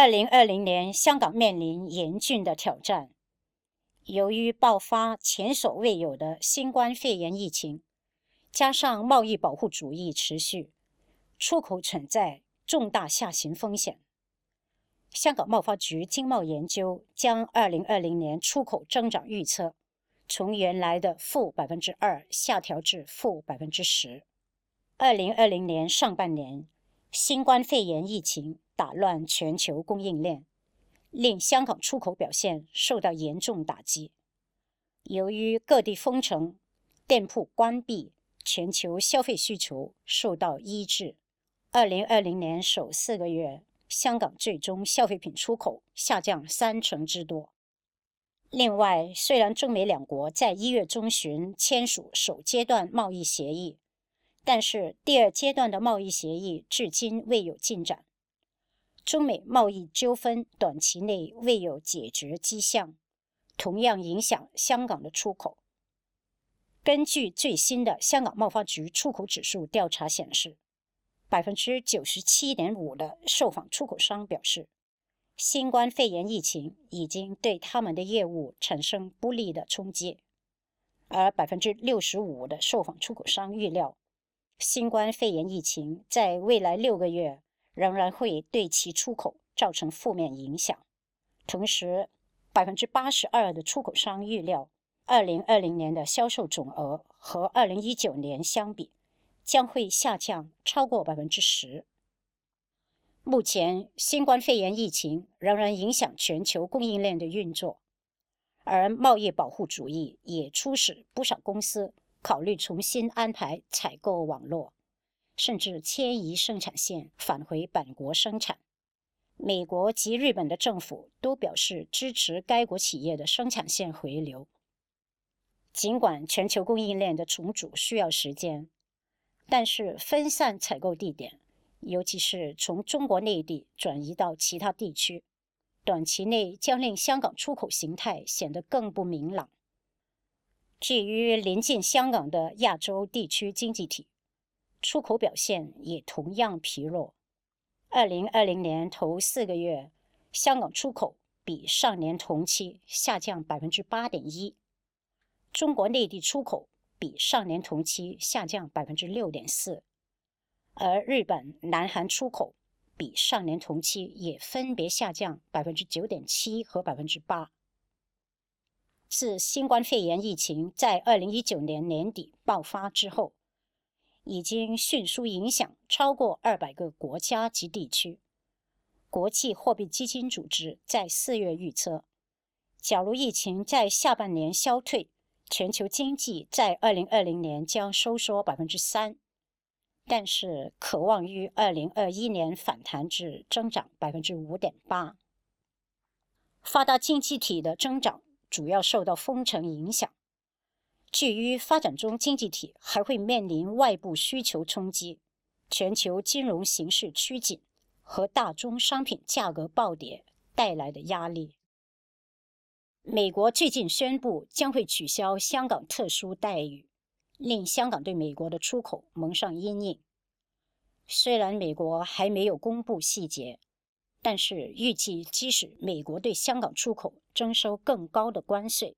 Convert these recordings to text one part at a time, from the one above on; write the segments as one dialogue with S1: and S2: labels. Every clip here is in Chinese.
S1: 二零二零年，香港面临严峻的挑战。由于爆发前所未有的新冠肺炎疫情，加上贸易保护主义持续，出口存在重大下行风险。香港贸发局经贸研究将二零二零年出口增长预测从原来的负百分之二下调至负百分之十。二零二零年上半年，新冠肺炎疫情。打乱全球供应链，令香港出口表现受到严重打击。由于各地封城、店铺关闭，全球消费需求受到抑制。二零二零年首四个月，香港最终消费品出口下降三成之多。另外，虽然中美两国在一月中旬签署首阶段贸易协议，但是第二阶段的贸易协议至今未有进展。中美贸易纠纷短期内未有解决迹象，同样影响香港的出口。根据最新的香港贸发局出口指数调查显示，百分之九十七点五的受访出口商表示，新冠肺炎疫情已经对他们的业务产生不利的冲击，而百分之六十五的受访出口商预料，新冠肺炎疫情在未来六个月。仍然会对其出口造成负面影响。同时，百分之八十二的出口商预料，二零二零年的销售总额和二零一九年相比，将会下降超过百分之十。目前，新冠肺炎疫情仍然影响全球供应链的运作，而贸易保护主义也促使不少公司考虑重新安排采购网络。甚至迁移生产线返回本国生产。美国及日本的政府都表示支持该国企业的生产线回流。尽管全球供应链的重组需要时间，但是分散采购地点，尤其是从中国内地转移到其他地区，短期内将令香港出口形态显得更不明朗。至于临近香港的亚洲地区经济体，出口表现也同样疲弱。二零二零年头四个月，香港出口比上年同期下降百分之八点一；中国内地出口比上年同期下降百分之六点四，而日本、南韩出口比上年同期也分别下降百分之九点七和百分之八。自新冠肺炎疫情在二零一九年年底爆发之后，已经迅速影响超过二百个国家及地区。国际货币基金组织在四月预测，假如疫情在下半年消退，全球经济在二零二零年将收缩百分之三，但是可望于二零二一年反弹至增长百分之五点八。发达经济体的增长主要受到封城影响。至于发展中经济体，还会面临外部需求冲击、全球金融形势趋紧和大宗商品价格暴跌带来的压力。美国最近宣布将会取消香港特殊待遇，令香港对美国的出口蒙上阴影。虽然美国还没有公布细节，但是预计即使美国对香港出口征收更高的关税。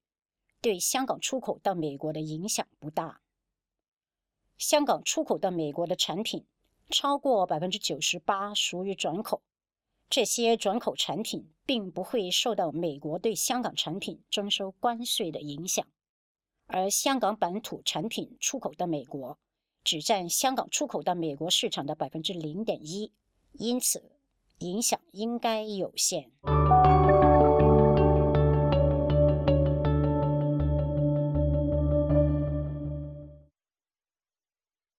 S1: 对香港出口到美国的影响不大。香港出口到美国的产品超过百分之九十八属于转口，这些转口产品并不会受到美国对香港产品征收关税的影响，而香港本土产品出口到美国只占香港出口到美国市场的百分之零点一，因此影响应该有限。